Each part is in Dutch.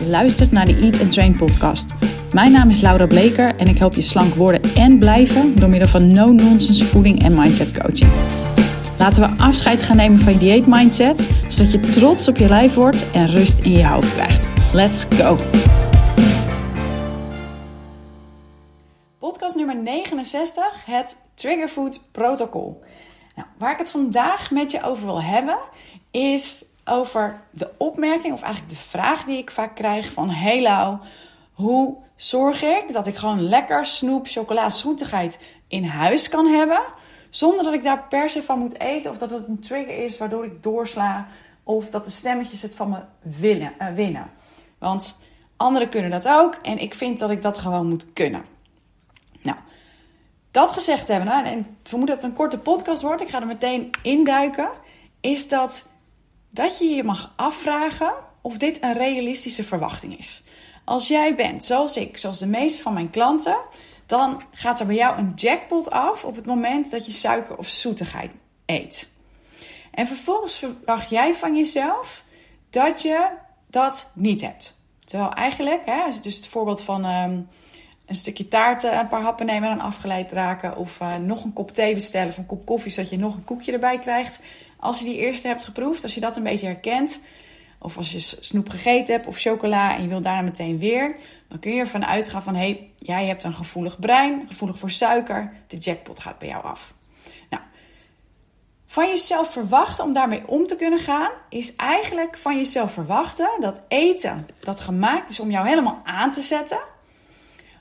Je luistert naar de Eat and Train podcast. Mijn naam is Laura Bleker en ik help je slank worden en blijven door middel van no-nonsense voeding en mindset coaching. Laten we afscheid gaan nemen van je dieet mindset, zodat je trots op je lijf wordt en rust in je hoofd krijgt. Let's go! Podcast nummer 69, het Trigger Food Protocol. Nou, waar ik het vandaag met je over wil hebben, is over de opmerking, of eigenlijk de vraag die ik vaak krijg van... Hey Lau, hoe zorg ik dat ik gewoon lekker snoep, chocola, zoetigheid in huis kan hebben... zonder dat ik daar per se van moet eten of dat het een trigger is waardoor ik doorsla... of dat de stemmetjes het van me willen, uh, winnen. Want anderen kunnen dat ook en ik vind dat ik dat gewoon moet kunnen. Nou, dat gezegd hebben, en ik vermoed dat het een korte podcast wordt, ik ga er meteen induiken, is dat dat je je mag afvragen of dit een realistische verwachting is. Als jij bent, zoals ik, zoals de meeste van mijn klanten, dan gaat er bij jou een jackpot af op het moment dat je suiker of zoetigheid eet. En vervolgens verwacht jij van jezelf dat je dat niet hebt. Terwijl eigenlijk, hè, dus het voorbeeld van um, een stukje taart, een paar happen nemen en dan afgeleid raken. Of uh, nog een kop thee bestellen of een kop koffie, zodat je nog een koekje erbij krijgt. Als je die eerste hebt geproefd, als je dat een beetje herkent, of als je snoep gegeten hebt of chocola en je wilt daarna meteen weer, dan kun je ervan uitgaan van hé, hey, jij hebt een gevoelig brein, gevoelig voor suiker, de jackpot gaat bij jou af. Nou, van jezelf verwachten om daarmee om te kunnen gaan, is eigenlijk van jezelf verwachten dat eten dat gemaakt is om jou helemaal aan te zetten,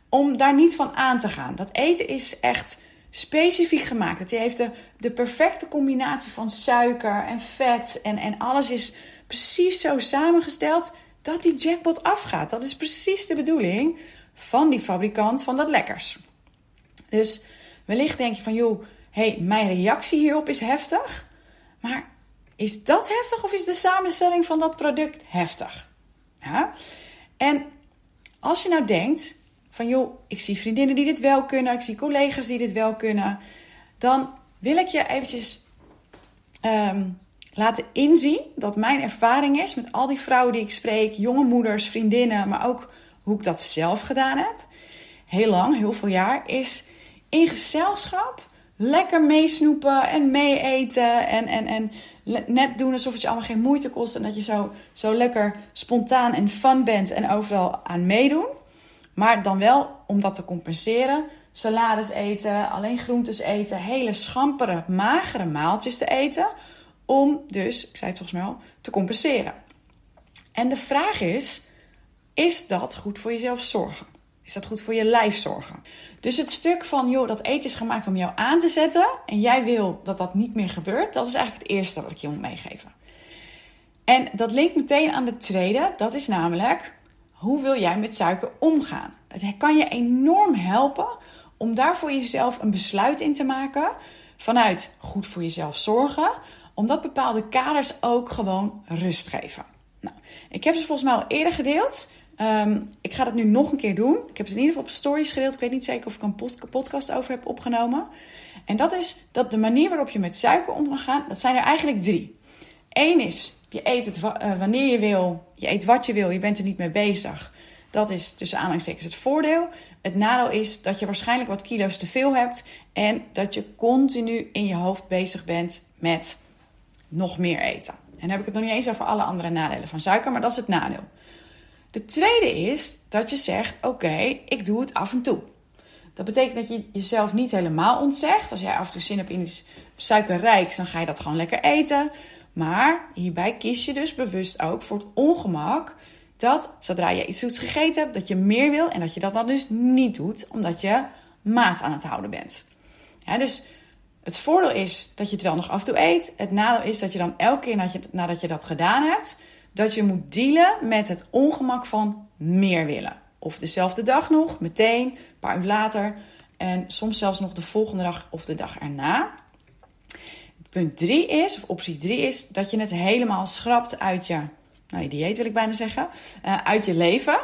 om daar niet van aan te gaan. Dat eten is echt specifiek gemaakt. Het heeft de, de perfecte combinatie van suiker en vet en, en alles is precies zo samengesteld dat die jackpot afgaat. Dat is precies de bedoeling van die fabrikant van dat lekkers. Dus wellicht denk je van, joh, hey, mijn reactie hierop is heftig. Maar is dat heftig of is de samenstelling van dat product heftig? En als je nou denkt, van joh, ik zie vriendinnen die dit wel kunnen, ik zie collega's die dit wel kunnen, dan wil ik je eventjes um, laten inzien dat mijn ervaring is met al die vrouwen die ik spreek, jonge moeders, vriendinnen, maar ook hoe ik dat zelf gedaan heb, heel lang, heel veel jaar, is in gezelschap lekker meesnoepen en meeeten en, en, en net doen alsof het je allemaal geen moeite kost en dat je zo, zo lekker spontaan en fun bent en overal aan meedoen. Maar dan wel om dat te compenseren, salades eten, alleen groentes eten, hele schampere, magere maaltjes te eten. Om dus, ik zei het volgens mij al, te compenseren. En de vraag is: is dat goed voor jezelf zorgen? Is dat goed voor je lijf zorgen? Dus het stuk van, joh, dat eten is gemaakt om jou aan te zetten en jij wil dat dat niet meer gebeurt, dat is eigenlijk het eerste wat ik je moet meegeven. En dat linkt meteen aan de tweede, dat is namelijk, hoe wil jij met suiker omgaan? Het kan je enorm helpen om daar voor jezelf een besluit in te maken vanuit goed voor jezelf zorgen, omdat bepaalde kaders ook gewoon rust geven. Nou, ik heb ze volgens mij al eerder gedeeld. Um, ik ga dat nu nog een keer doen. Ik heb ze in ieder geval op stories gedeeld. Ik weet niet zeker of ik een podcast over heb opgenomen. En dat is dat de manier waarop je met suiker om kan gaan, dat zijn er eigenlijk drie. Eén is, je eet het eh, wanneer je wil, je eet wat je wil, je bent er niet mee bezig. Dat is tussen aanhalingstekens het voordeel. Het nadeel is dat je waarschijnlijk wat kilo's te veel hebt en dat je continu in je hoofd bezig bent met nog meer eten. En dan heb ik het nog niet eens over alle andere nadelen van suiker, maar dat is het nadeel. De tweede is dat je zegt: Oké, ik doe het af en toe. Dat betekent dat je jezelf niet helemaal ontzegt. Als jij af en toe zin hebt in iets suikerrijks, dan ga je dat gewoon lekker eten. Maar hierbij kies je dus bewust ook voor het ongemak dat zodra je iets zoets gegeten hebt, dat je meer wil en dat je dat dan dus niet doet, omdat je maat aan het houden bent. Dus het voordeel is dat je het wel nog af en toe eet. Het nadeel is dat je dan elke keer nadat je, nadat je dat gedaan hebt, dat je moet dealen met het ongemak van meer willen. Of dezelfde dag nog, meteen, een paar uur later. En soms zelfs nog de volgende dag of de dag erna. Punt 3 is, of optie 3 is, dat je het helemaal schrapt uit je nou, dieet wil ik bijna zeggen, uh, uit je leven.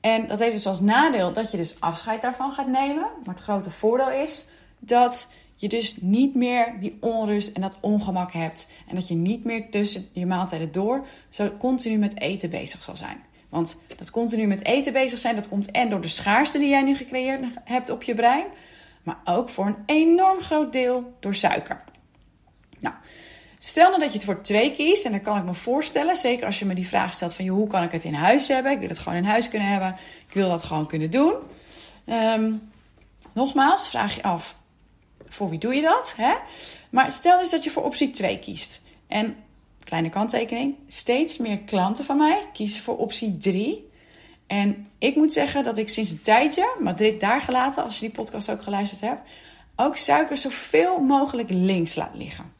En dat heeft dus als nadeel dat je dus afscheid daarvan gaat nemen. Maar het grote voordeel is dat je dus niet meer die onrust en dat ongemak hebt. En dat je niet meer tussen je maaltijden door zo continu met eten bezig zal zijn. Want dat continu met eten bezig zijn, dat komt en door de schaarste die jij nu gecreëerd hebt op je brein, maar ook voor een enorm groot deel door suiker. Nou, stel nou dat je het voor twee kiest, en dan kan ik me voorstellen, zeker als je me die vraag stelt van hoe kan ik het in huis hebben? Ik wil het gewoon in huis kunnen hebben, ik wil dat gewoon kunnen doen. Ehm, nogmaals, vraag je af, voor wie doe je dat? Hè? Maar stel dus dat je voor optie 2 kiest. En, kleine kanttekening, steeds meer klanten van mij kiezen voor optie 3. En ik moet zeggen dat ik sinds een tijdje, maar dit daar gelaten, als je die podcast ook geluisterd hebt, ook suiker zoveel mogelijk links laat liggen.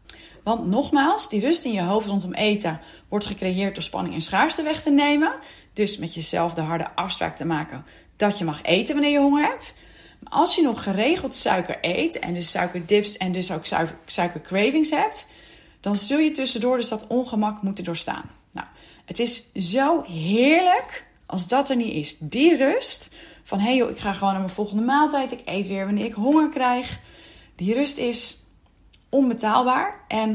Want nogmaals, die rust in je hoofd rondom eten wordt gecreëerd door spanning en schaarste weg te nemen. Dus met jezelf de harde afspraak te maken dat je mag eten wanneer je honger hebt. Maar als je nog geregeld suiker eet en dus suikerdips en dus ook suikercravings hebt, dan zul je tussendoor dus dat ongemak moeten doorstaan. Nou, het is zo heerlijk als dat er niet is. Die rust van hé hey joh, ik ga gewoon naar mijn volgende maaltijd, ik eet weer wanneer ik honger krijg. Die rust is onbetaalbaar. En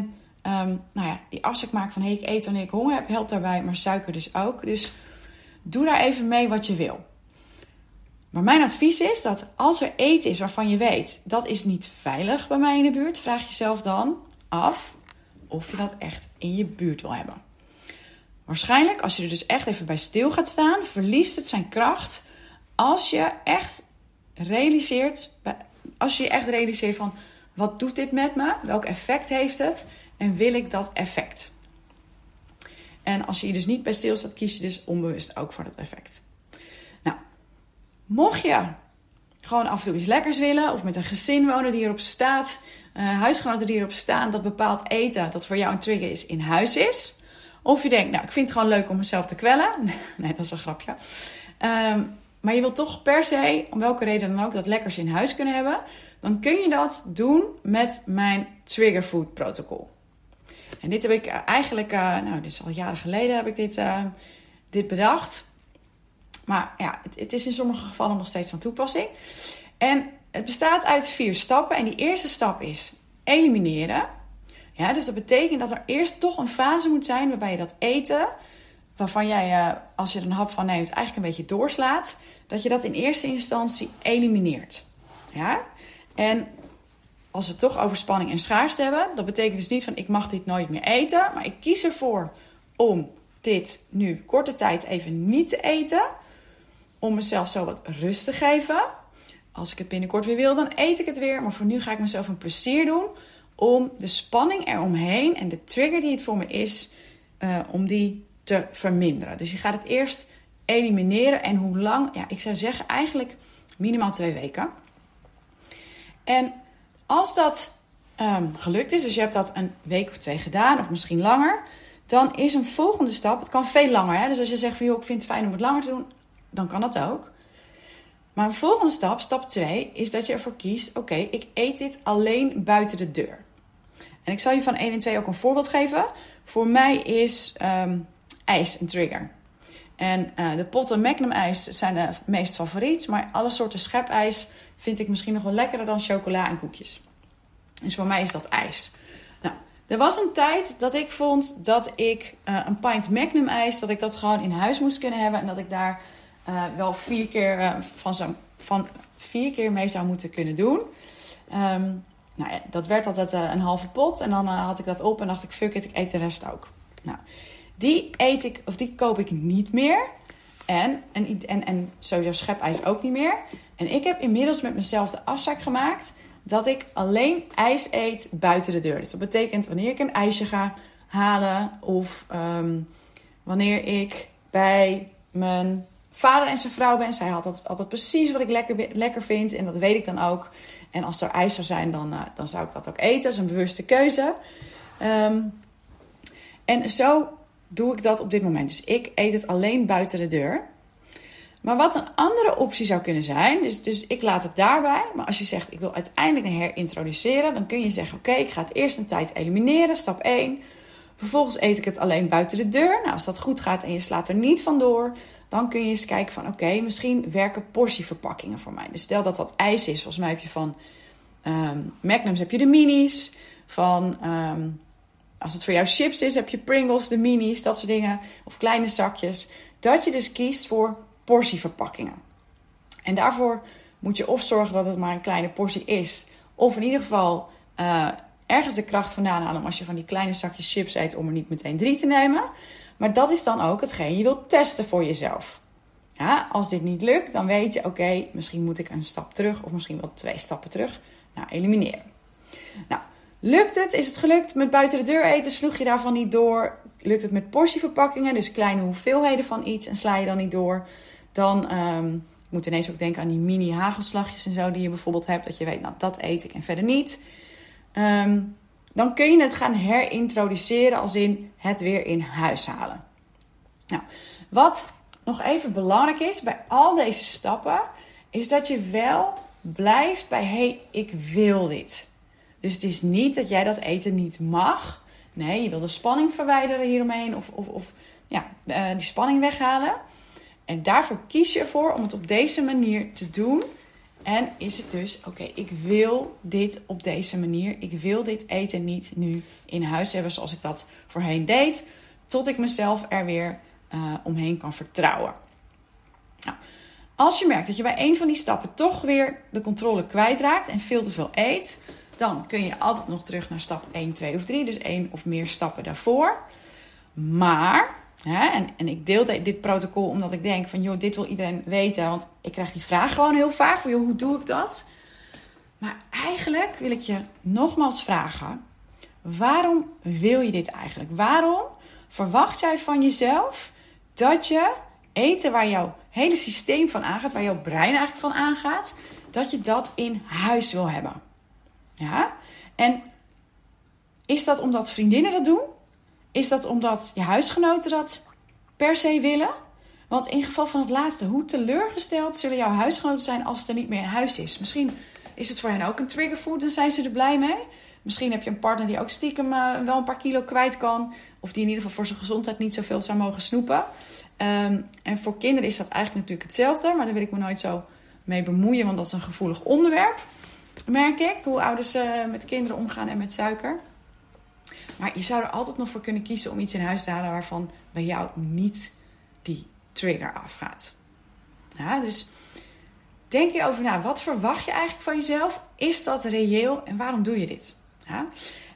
um, nou ja, die afspraak maken van hey, ik eet wanneer ik honger heb, helpt daarbij, maar suiker dus ook. Dus doe daar even mee wat je wil. Maar mijn advies is dat als er eten is waarvan je weet dat is niet veilig bij mij in de buurt, vraag jezelf dan af of je dat echt in je buurt wil hebben. Waarschijnlijk, als je er dus echt even bij stil gaat staan, verliest het zijn kracht als je echt realiseert, als je echt realiseert van wat doet dit met me? Welk effect heeft het? En wil ik dat effect? En als je je dus niet bij stilstaat, kies je dus onbewust ook voor dat effect. Nou, mocht je gewoon af en toe iets lekkers willen, of met een gezin wonen die erop staat, uh, huisgenoten die erop staan dat bepaald eten dat voor jou een trigger is in huis is. Of je denkt, nou, ik vind het gewoon leuk om mezelf te kwellen. nee, dat is een grapje. Um, maar je wilt toch per se, om welke reden dan ook, dat lekkers in huis kunnen hebben. Dan kun je dat doen met mijn Trigger Food protocol. En dit heb ik eh, eigenlijk, uh, nou, dit is al jaren geleden heb ik dit, uh, dit bedacht. Maar ja, het, het, is in sommige gevallen nog steeds van toepassing. En het bestaat uit vier stappen. En die eerste stap is elimineren. Ja, dus dat betekent dat er eerst toch een fase moet zijn waarbij je dat eten, waarvan jij, als je er een hap van neemt, eigenlijk een beetje doorslaat dat je dat in eerste instantie elimineert. Ja? En als we het toch over spanning en schaarste hebben, dat betekent dus niet van ik mag dit nooit meer eten, maar ik kies ervoor om dit nu korte tijd even niet te eten, om mezelf zo wat rust te geven. Als ik het binnenkort weer wil, dan eet ik het weer, maar voor nu ga ik mezelf een plezier doen om de spanning eromheen en de trigger die het voor me is, uh, om die te verminderen. Dus je gaat het eerst elimineren. En hoe lang? Ja, ik zou zeggen eigenlijk minimaal twee weken. En als dat um, gelukt is, dus je hebt dat een week of twee gedaan, of misschien langer, dan is een volgende stap, het kan veel langer. Hè? Dus als je zegt van joh, ik vind het fijn om het langer te doen, dan kan dat ook. Maar een volgende stap, stap 2, is dat je ervoor kiest: oké, ik eet dit alleen buiten de deur. En ik zal je van 1 en 2 ook een voorbeeld geven. Voor mij is um, ijs een trigger. En uh, de potten Magnum ijs zijn de meest favoriet. Maar alle soorten schepijs vind ik misschien nog wel lekkerder dan chocola en koekjes. Dus voor mij is dat ijs. Nou, er was een tijd dat ik vond dat ik uh, een pint Magnum ijs, dat ik dat gewoon in huis moest kunnen hebben. En dat ik daar uh, wel vier keer, van, zo, van vier keer mee zou moeten kunnen doen. Um, nou ja, dat werd altijd een halve pot. En dan had ik dat op en dacht ik, fuck it, ik eet de rest ook. Nou, die eet ik, of die koop ik niet meer. En, en, en, en sowieso schepijs ook niet meer. En ik heb inmiddels met mezelf de afspraak gemaakt dat ik alleen ijs eet buiten de deur. Dus dat betekent wanneer ik een ijsje ga halen of um, wanneer ik bij mijn vader en zijn vrouw ben. Zij had altijd, altijd precies wat ik lekker, lekker vind en dat weet ik dan ook. En als er ijs zou zijn, dan, uh, dan zou ik dat ook eten. Dat is een bewuste keuze. Um, en zo doe ik dat op dit moment. Dus ik eet het alleen buiten de deur. Maar wat een andere optie zou kunnen zijn, dus, dus ik laat het daarbij. Maar als je zegt, ik wil uiteindelijk een herintroduceren, dan kun je zeggen, oké, ik ga het eerst een tijd elimineren, stap 1. Vervolgens eet ik het alleen buiten de deur. Nou, als dat goed gaat en je slaat er niet van door, dan kun je eens kijken van, oké, misschien werken portieverpakkingen voor mij. Dus stel dat dat ijs is, volgens mij heb je van um, Magnums heb je de minis, van... Um, als het voor jou chips is, heb je Pringles, de minis, dat soort dingen. Of kleine zakjes. dat je dus kiest voor portieverpakkingen. En daarvoor moet je of zorgen dat het maar een kleine portie is, of in ieder geval uh, ergens de kracht vandaan halen als je van die kleine zakjes chips eet om er niet meteen drie te nemen. Maar dat is dan ook hetgeen je wilt testen voor jezelf. Als dit niet lukt, dan weet je, oké, misschien moet ik een stap terug of misschien wel twee stappen terug. Nou, elimineren. Nou, lukt het? Is het gelukt met buiten de deur eten? Sloeg je daarvan niet door? Lukt het met portieverpakkingen, dus kleine hoeveelheden van iets en sla je dan niet door? Dan um, moet ineens ook denken aan die mini hagelslagjes en zo die je bijvoorbeeld hebt. Dat je weet, nou dat eet ik en verder niet. Ehm, dan kun je het gaan herintroduceren als in het weer in huis halen. Nou, wat nog even belangrijk is bij al deze stappen, is dat je wel blijft bij hé, hey, ik wil dit. Dus het is niet dat jij dat eten niet mag. Nee, je wil de spanning verwijderen hieromheen of, of, of ja, uh, die spanning weghalen. En daarvoor kies je ervoor om het op deze manier te doen. En is het dus, oké, ik wil dit op deze manier. Ik wil dit eten niet nu in huis hebben zoals ik dat voorheen deed. Tot ik mezelf er weer uh, omheen kan vertrouwen. Nou, als je merkt dat je bij een van die stappen toch weer de controle kwijtraakt en veel te veel eet, dan kun je altijd nog terug naar stap 1, 2 of 3. Dus één of meer stappen daarvoor. Maar en, en ik deel dit protocol omdat ik denk van, joh, dit wil iedereen weten. Want ik krijg die vraag gewoon heel vaak van, joh, hoe doe ik dat? Maar eigenlijk wil ik je nogmaals vragen, waarom wil je dit eigenlijk? Waarom verwacht jij van jezelf dat je eten waar jouw hele systeem van aangaat, waar jouw brein eigenlijk van aangaat, dat je dat in huis wil hebben? Ja? En is dat omdat vriendinnen dat doen? Is dat omdat je huisgenoten dat per se willen? Want in geval van het laatste, hoe teleurgesteld zullen jouw huisgenoten zijn als het er niet meer in huis is? Misschien is het voor hen ook een triggerfood en zijn ze er blij mee. Misschien heb je een partner die ook stiekem uh, wel een paar kilo kwijt kan. Of die in ieder geval voor zijn gezondheid niet zoveel zou mogen snoepen. Um, en voor kinderen is dat eigenlijk natuurlijk hetzelfde. Maar daar wil ik me nooit zo mee bemoeien, want dat is een gevoelig onderwerp. Merk ik, hoe ouders uh, met kinderen omgaan en met suiker. Maar je zou er altijd nog voor kunnen kiezen om iets in huis te halen waarvan bij jou niet die trigger afgaat. Ja, dus denk je over na, wat verwacht je eigenlijk van jezelf? Is dat reëel en waarom doe je dit? Ja?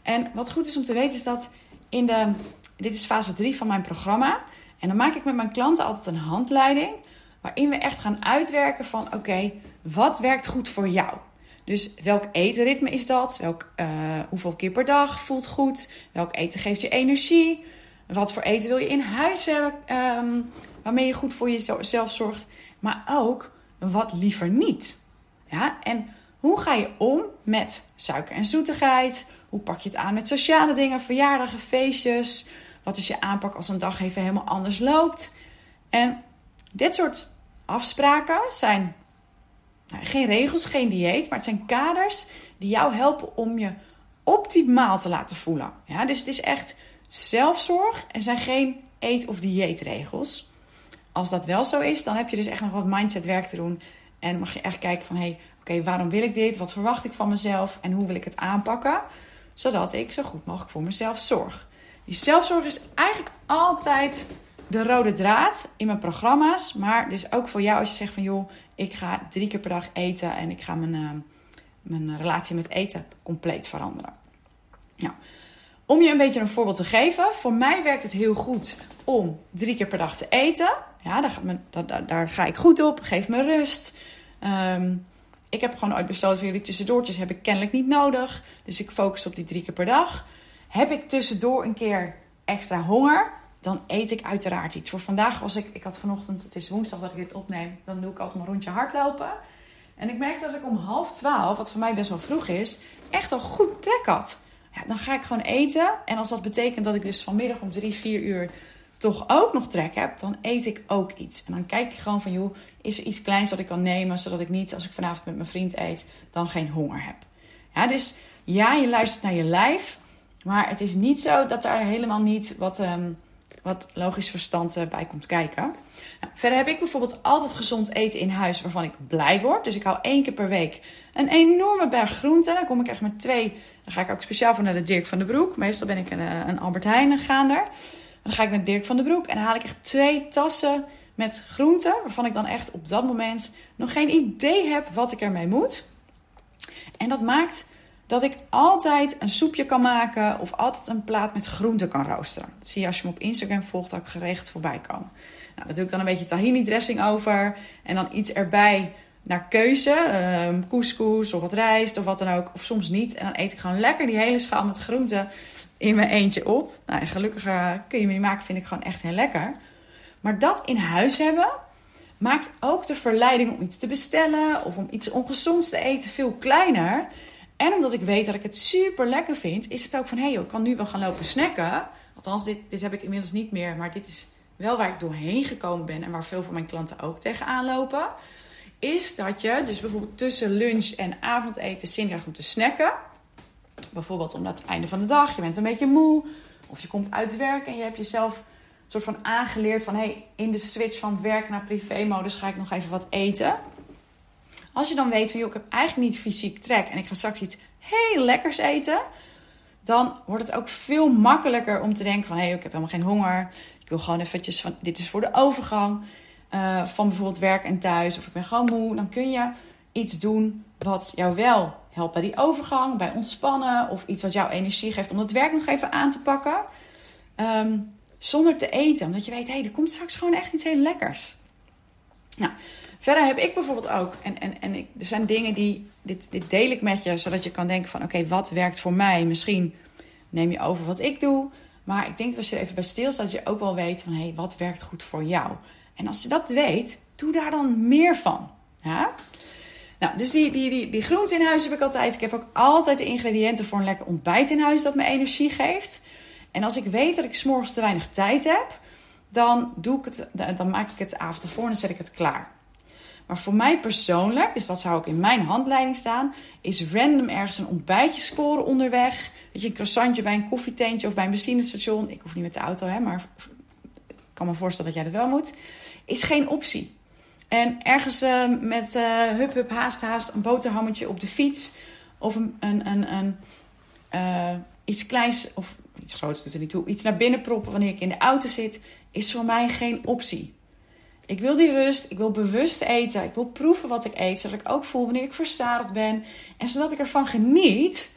En wat goed is om te weten is dat in de, dit is fase 3 van mijn programma. En dan maak ik met mijn klanten altijd een handleiding waarin we echt gaan uitwerken van oké, wat werkt goed voor jou? Dus welk etenritme is dat? Welk, uh, hoeveel keer per dag voelt goed? Welk eten geeft je energie? Wat voor eten wil je in huis hebben um, waarmee je goed voor jezelf zorgt? Maar ook wat liever niet. Ja? En hoe ga je om met suiker en zoetigheid? Hoe pak je het aan met sociale dingen, verjaardagen, feestjes? Wat is je aanpak als een dag even helemaal anders loopt? En dit soort afspraken zijn geen regels, geen dieet, maar het zijn kaders die jou helpen om je optimaal te laten voelen. Ja, dus het is echt zelfzorg en zijn geen eet- of dieetregels. Als dat wel zo is, dan heb je dus echt nog wat mindsetwerk te doen. En mag je echt kijken van, hé, hey, oké, waarom wil ik dit? Wat verwacht ik van mezelf? En hoe wil ik het aanpakken? Zodat ik zo goed mogelijk voor mezelf zorg. Die zelfzorg is eigenlijk altijd de rode draad in mijn programma's. Maar dus ook voor jou als je zegt van, joh, ik ga drie keer per dag eten en ik ga mijn, uh, mijn relatie met eten compleet veranderen. Nou, om je een beetje een voorbeeld te geven, voor mij werkt het heel goed om drie keer per dag te eten. Ja, daar, gaat daar, ga ik goed op, geef me rust. Um, ik heb gewoon ooit besloten jullie tussendoortjes heb ik kennelijk niet nodig. Dus ik focus op die drie keer per dag. Heb ik tussendoor een keer extra honger? Dan eet ik uiteraard iets. Voor vandaag was ik, ik had vanochtend, het is woensdag dat ik dit opneem, dan doe ik altijd mijn rondje hardlopen. En ik merkte dat ik om half twaalf, wat voor mij best wel vroeg is, echt al goed trek had. Ja, dan ga ik gewoon eten. En als dat betekent dat ik dus vanmiddag om drie, vier uur toch ook nog trek heb, dan eet ik ook iets. En dan kijk ik gewoon van, joh, is er iets kleins dat ik kan nemen, zodat ik niet, als ik vanavond met mijn vriend eet, dan geen honger heb. Ja, dus ja, je luistert naar je lijf, maar het is niet zo dat er helemaal niet wat... Um, wat logisch verstand eh, bij komt kijken. Nou, verder heb ik bijvoorbeeld altijd gezond eten in huis waarvan ik blij word. Dus ik hou één keer per week een enorme berg groenten. Dan kom ik echt met twee. Dan ga ik ook speciaal voor naar de Dirk van de Broek. Meestal ben ik een, eh, een Albert Heijn gaander. dan ga ik naar Dirk van den Broek en dan haal ik echt twee tassen met groenten. Waarvan ik dan echt op dat moment nog geen idee heb wat ik ermee moet. En dat maakt dat ik altijd een soepje kan maken of altijd een plaat met groenten kan roosteren. Zie je als je me op Instagram volgt, dat ik geregeld voorbij kan. Nou, daar doe ik dan een beetje tahini dressing over en dan iets erbij naar keuze. Um, couscous of wat rijst of wat dan ook. Of soms niet. En dan eet ik gewoon lekker die hele schaal met groenten in mijn eentje op. Nou, en gelukkig uh, kun je me niet maken, vind ik gewoon echt heel lekker. Maar dat in huis hebben maakt ook de verleiding om iets te bestellen of om iets ongezonds te eten veel kleiner. En omdat ik weet dat ik het super lekker vind, is het ook van hé, hey, ik kan nu wel gaan lopen snacken. Althans, dit, dit heb ik inmiddels niet meer, maar dit is wel waar ik doorheen gekomen ben en waar veel van mijn klanten ook tegenaan lopen. Is dat je dus bijvoorbeeld tussen lunch en avondeten zin krijgt om te snacken. Bijvoorbeeld omdat het einde van de dag, je bent een beetje moe. Of je komt uit werk en je hebt jezelf een soort van aangeleerd van... hey, in de switch van werk naar privé-modus ga ik nog even wat eten. Als je dan weet van, joh, ik heb eigenlijk niet fysiek trek... en ik ga straks iets heel lekkers eten... dan wordt het ook veel makkelijker om te denken van... hé, hey, ik heb helemaal geen honger. Ik wil gewoon eventjes van, dit is voor de overgang... Uh, van bijvoorbeeld werk en thuis... of ik ben gewoon moe. Dan kun je iets doen wat jou wel helpt bij die overgang, bij ontspannen of iets wat jou energie geeft om het werk nog even aan te pakken. Ehm, zonder te eten, omdat je weet, hé, hey, er komt straks gewoon echt iets heel lekkers. Nou, verder heb ik bijvoorbeeld ook, en, en, en ik, er zijn dingen die, dit, dit deel ik met je, zodat je kan denken van, oké, wat werkt voor mij? Misschien neem je over wat ik doe, maar ik denk dat als je er even bij stilstaat, dat je ook wel weet van, hé, hey, wat werkt goed voor jou? En als je dat weet, doe daar dan meer van. Nou, dus die, die, die, die groenten in huis heb ik altijd. Ik heb ook altijd de ingrediënten voor een lekker ontbijt in huis dat me energie geeft. En als ik weet dat ik s'morgens te weinig tijd heb, dan, doe ik het, dan maak ik het de avond ervoor en dan zet ik het klaar. Maar voor mij persoonlijk, dus dat zou ook in mijn handleiding staan, is random ergens een ontbijtje scoren onderweg. Weet je, een croissantje bij een koffietentje of bij een benzinestation. Ik hoef niet met de auto, hè, maar ik kan me voorstellen dat jij dat wel moet. Is geen optie. En ergens uh, met uh, hup hup haast haast een boterhammetje op de fiets. Of een, een, een, uh, iets kleins of iets groots doet er niet toe. Iets naar binnen proppen wanneer ik in de auto zit. Is voor mij geen optie. Ik wil die rust. Ik wil bewust eten. Ik wil proeven wat ik eet. Zodat ik ook voel wanneer ik verzadigd ben. En zodat ik ervan geniet.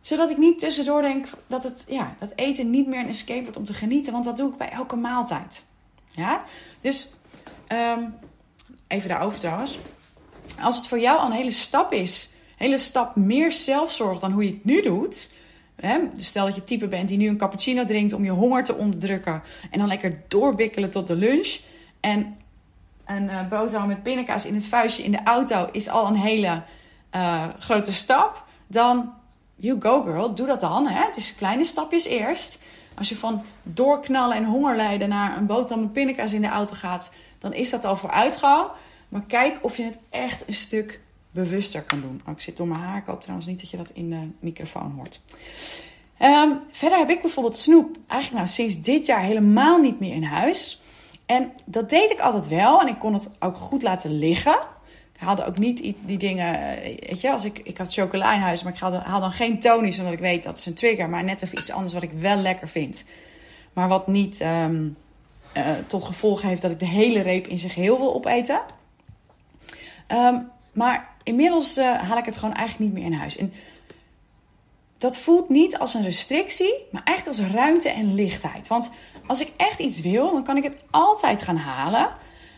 Zodat ik niet tussendoor denk dat, het, ja, dat eten niet meer een escape wordt om te genieten. Want dat doe ik bij elke maaltijd. Ja? Dus... Um, even daarover trouwens. Als het voor jou al een hele stap is, een hele stap meer zelfzorg dan hoe je het nu doet. Dus stel dat je type bent die nu een cappuccino drinkt om je honger te onderdrukken. En dan lekker doorbikkelen tot de lunch. En een uh, boterham met pindakaas in het vuistje in de auto is al een hele uh, grote stap. Dan, you go girl, doe dat dan. Hè? Het is kleine stapjes eerst. Als je van doorknallen en honger lijden naar een boterham met pindakaas in de auto gaat, dan is dat al vooruitgang. Maar kijk of je het echt een stuk bewuster kan doen. Oh, ik zit door mijn haar. Ik hoop trouwens niet dat je dat in de microfoon hoort. Um, verder heb ik bijvoorbeeld snoep eigenlijk nou sinds dit jaar helemaal niet meer in huis. En dat deed ik altijd wel. En ik kon het ook goed laten liggen. Ik haalde ook niet die dingen. Eh, weet je, als ik, ik had chocola in huis, maar ik haal, haal dan geen tonies, omdat ik weet dat is een trigger. Maar net even iets anders wat ik wel lekker vind. Maar wat niet um, uh, tot gevolg heeft dat ik de hele reep in zijn geheel wil opeten. Um, maar inmiddels uh, haal ik het gewoon eigenlijk niet meer in huis. En dat voelt niet als een restrictie, maar eigenlijk als ruimte en lichtheid. Want als ik echt iets wil, dan kan ik het altijd gaan halen.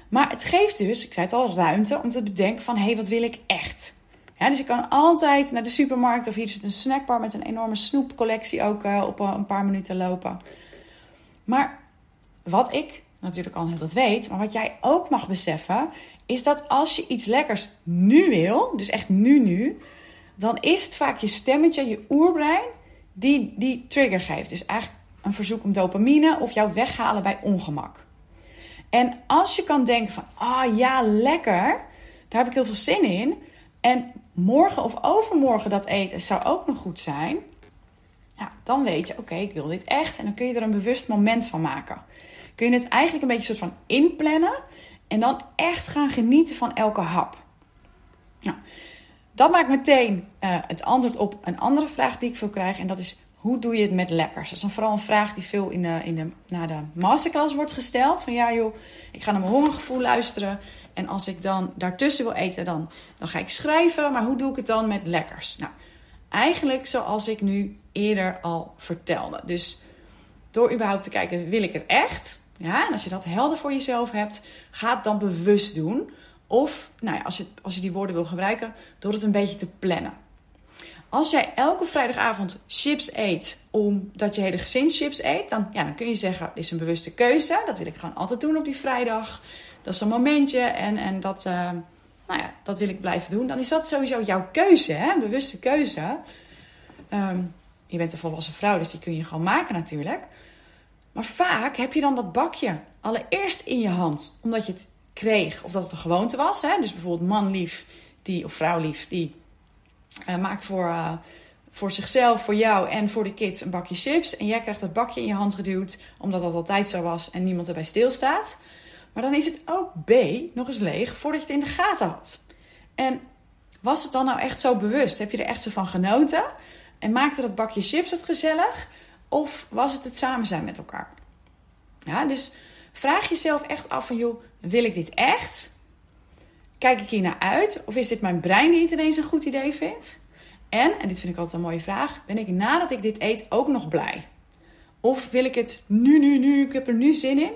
Maar het geeft dus, ik zei het al, ruimte om te bedenken van... hé, hey, wat wil ik echt? Ja, dus ik kan altijd naar de supermarkt of hier zit een snackbar met een enorme snoepcollectie ook uh, op een paar minuten lopen. Maar wat ik natuurlijk al heel dat weet, maar wat jij ook mag beseffen, is dat als je iets lekkers nu wil, dus echt nu nu, dan is het vaak je stemmetje, je oerbrein, die die trigger geeft. Dus eigenlijk een verzoek om dopamine of jou weghalen bij ongemak. En als je kan denken van, ah ja, lekker, daar heb ik heel veel zin in. En morgen of overmorgen dat eten zou ook nog goed zijn. Ja, dan weet je, oké, ik wil dit echt. En dan kun je er een bewust moment van maken. Kun je het eigenlijk een beetje soort van inplannen. En dan echt gaan genieten van elke hap. Nou, dat maakt meteen uh, het antwoord op een andere vraag die ik veel krijg. En dat is: hoe doe je het met lekkers? Dat is dan vooral een vraag die veel in de, in de, naar de masterclass wordt gesteld. Van ja joh, ik ga naar mijn hongergevoel luisteren. En als ik dan daartussen wil eten, dan, dan ga ik schrijven. Maar hoe doe ik het dan met lekkers? Nou, eigenlijk zoals ik nu eerder al vertelde. Dus door überhaupt te kijken, wil ik het echt? Ja, en als je dat helder voor jezelf hebt, ga het dan bewust doen. Of, nou ja, als je, als je die woorden wil gebruiken, door het een beetje te plannen. Als jij elke vrijdagavond chips eet omdat je hele gezin chips eet, dan, ja, dan kun je zeggen: dit is een bewuste keuze. Dat wil ik gewoon altijd doen op die vrijdag. Dat is een momentje en, en dat, uh, nou ja, dat wil ik blijven doen. Dan is dat sowieso jouw keuze, hè? een bewuste keuze. Um, je bent een volwassen vrouw, dus die kun je gewoon maken natuurlijk. Maar vaak heb je dan dat bakje allereerst in je hand, omdat je het kreeg of dat het een gewoonte was. Hè? Dus bijvoorbeeld man lief die, of vrouw lief die uh, maakt voor, uh, voor zichzelf, voor jou en voor de kids een bakje chips. En jij krijgt dat bakje in je hand geduwd, omdat dat altijd zo was en niemand erbij stilstaat. Maar dan is het ook B nog eens leeg voordat je het in de gaten had. En was het dan nou echt zo bewust? Heb je er echt zo van genoten? En maakte dat bakje chips het gezellig? Of was het het samen zijn met elkaar? Ja, dus vraag jezelf echt af van, joh, wil ik dit echt? Kijk ik hier naar uit? Of is dit mijn brein die het ineens een goed idee vindt? En, en dit vind ik altijd een mooie vraag, ben ik nadat ik dit eet ook nog blij? Of wil ik het nu, nu, nu, ik heb er nu zin in?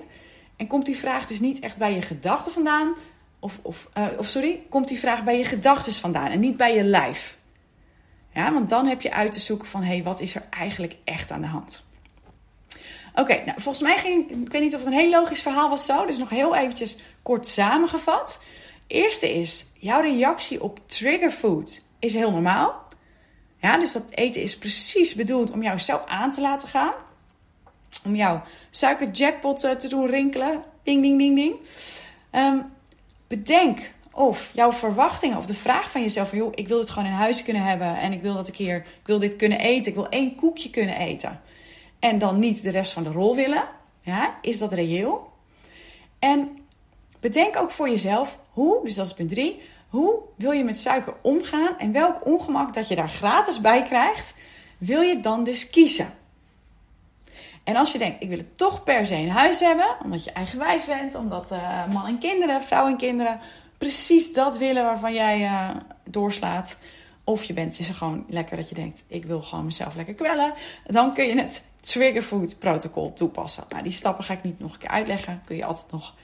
En komt die vraag dus niet echt bij je gedachten vandaan? Of, of, uh, of sorry, komt die vraag bij je gedachten vandaan en niet bij je lijf? Ja, want dan heb je uit te zoeken van, hé, hey, wat is er eigenlijk echt aan de hand? Oké, nou, volgens mij ging, ik weet niet of het een heel logisch verhaal was zo, dus nog heel eventjes kort samengevat. Eerste is, jouw reactie op triggerfood is heel normaal. Ja, dus dat eten is precies bedoeld om jou zo aan te laten gaan. Om jouw suikerjackpot eh, te doen rinkelen. Ding, ding, ding, ding. Um, bedenk of jouw verwachtingen of de vraag van jezelf van... joh, ik wil dit gewoon in huis kunnen hebben... en ik wil dat ik hier, ik wil dit kunnen eten. Ik wil één koekje kunnen eten. En dan niet de rest van de rol willen. Ja, is dat reëel? En bedenk ook voor jezelf hoe, dus dat is punt 3... hoe wil je met suiker omgaan... en welk ongemak dat je daar gratis bij krijgt... wil je dan dus kiezen. En als je denkt, ik wil het toch per se in huis hebben, omdat je eigenwijs bent, omdat uh, man en kinderen, vrouw en kinderen precies dat willen waarvan jij uh, doorslaat. Of je bent is gewoon lekker dat je denkt, ik wil gewoon mezelf lekker kwellen. Dan kun je het triggerfood protocol toepassen. Nou, die stappen ga ik niet nog een keer uitleggen. Kun je altijd nog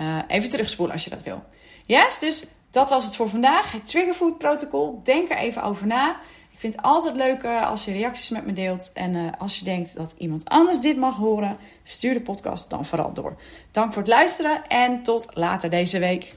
uh, even terugspoelen als je dat wil. Yes, dus dat was het voor vandaag. Het triggerfood protocol. Denk er even over na. Ik vind het altijd leuk uh, als je reacties met me deelt. En uh, als je denkt dat iemand anders dit mag horen, stuur de podcast dan vooral door. Dank voor het luisteren en tot later deze week.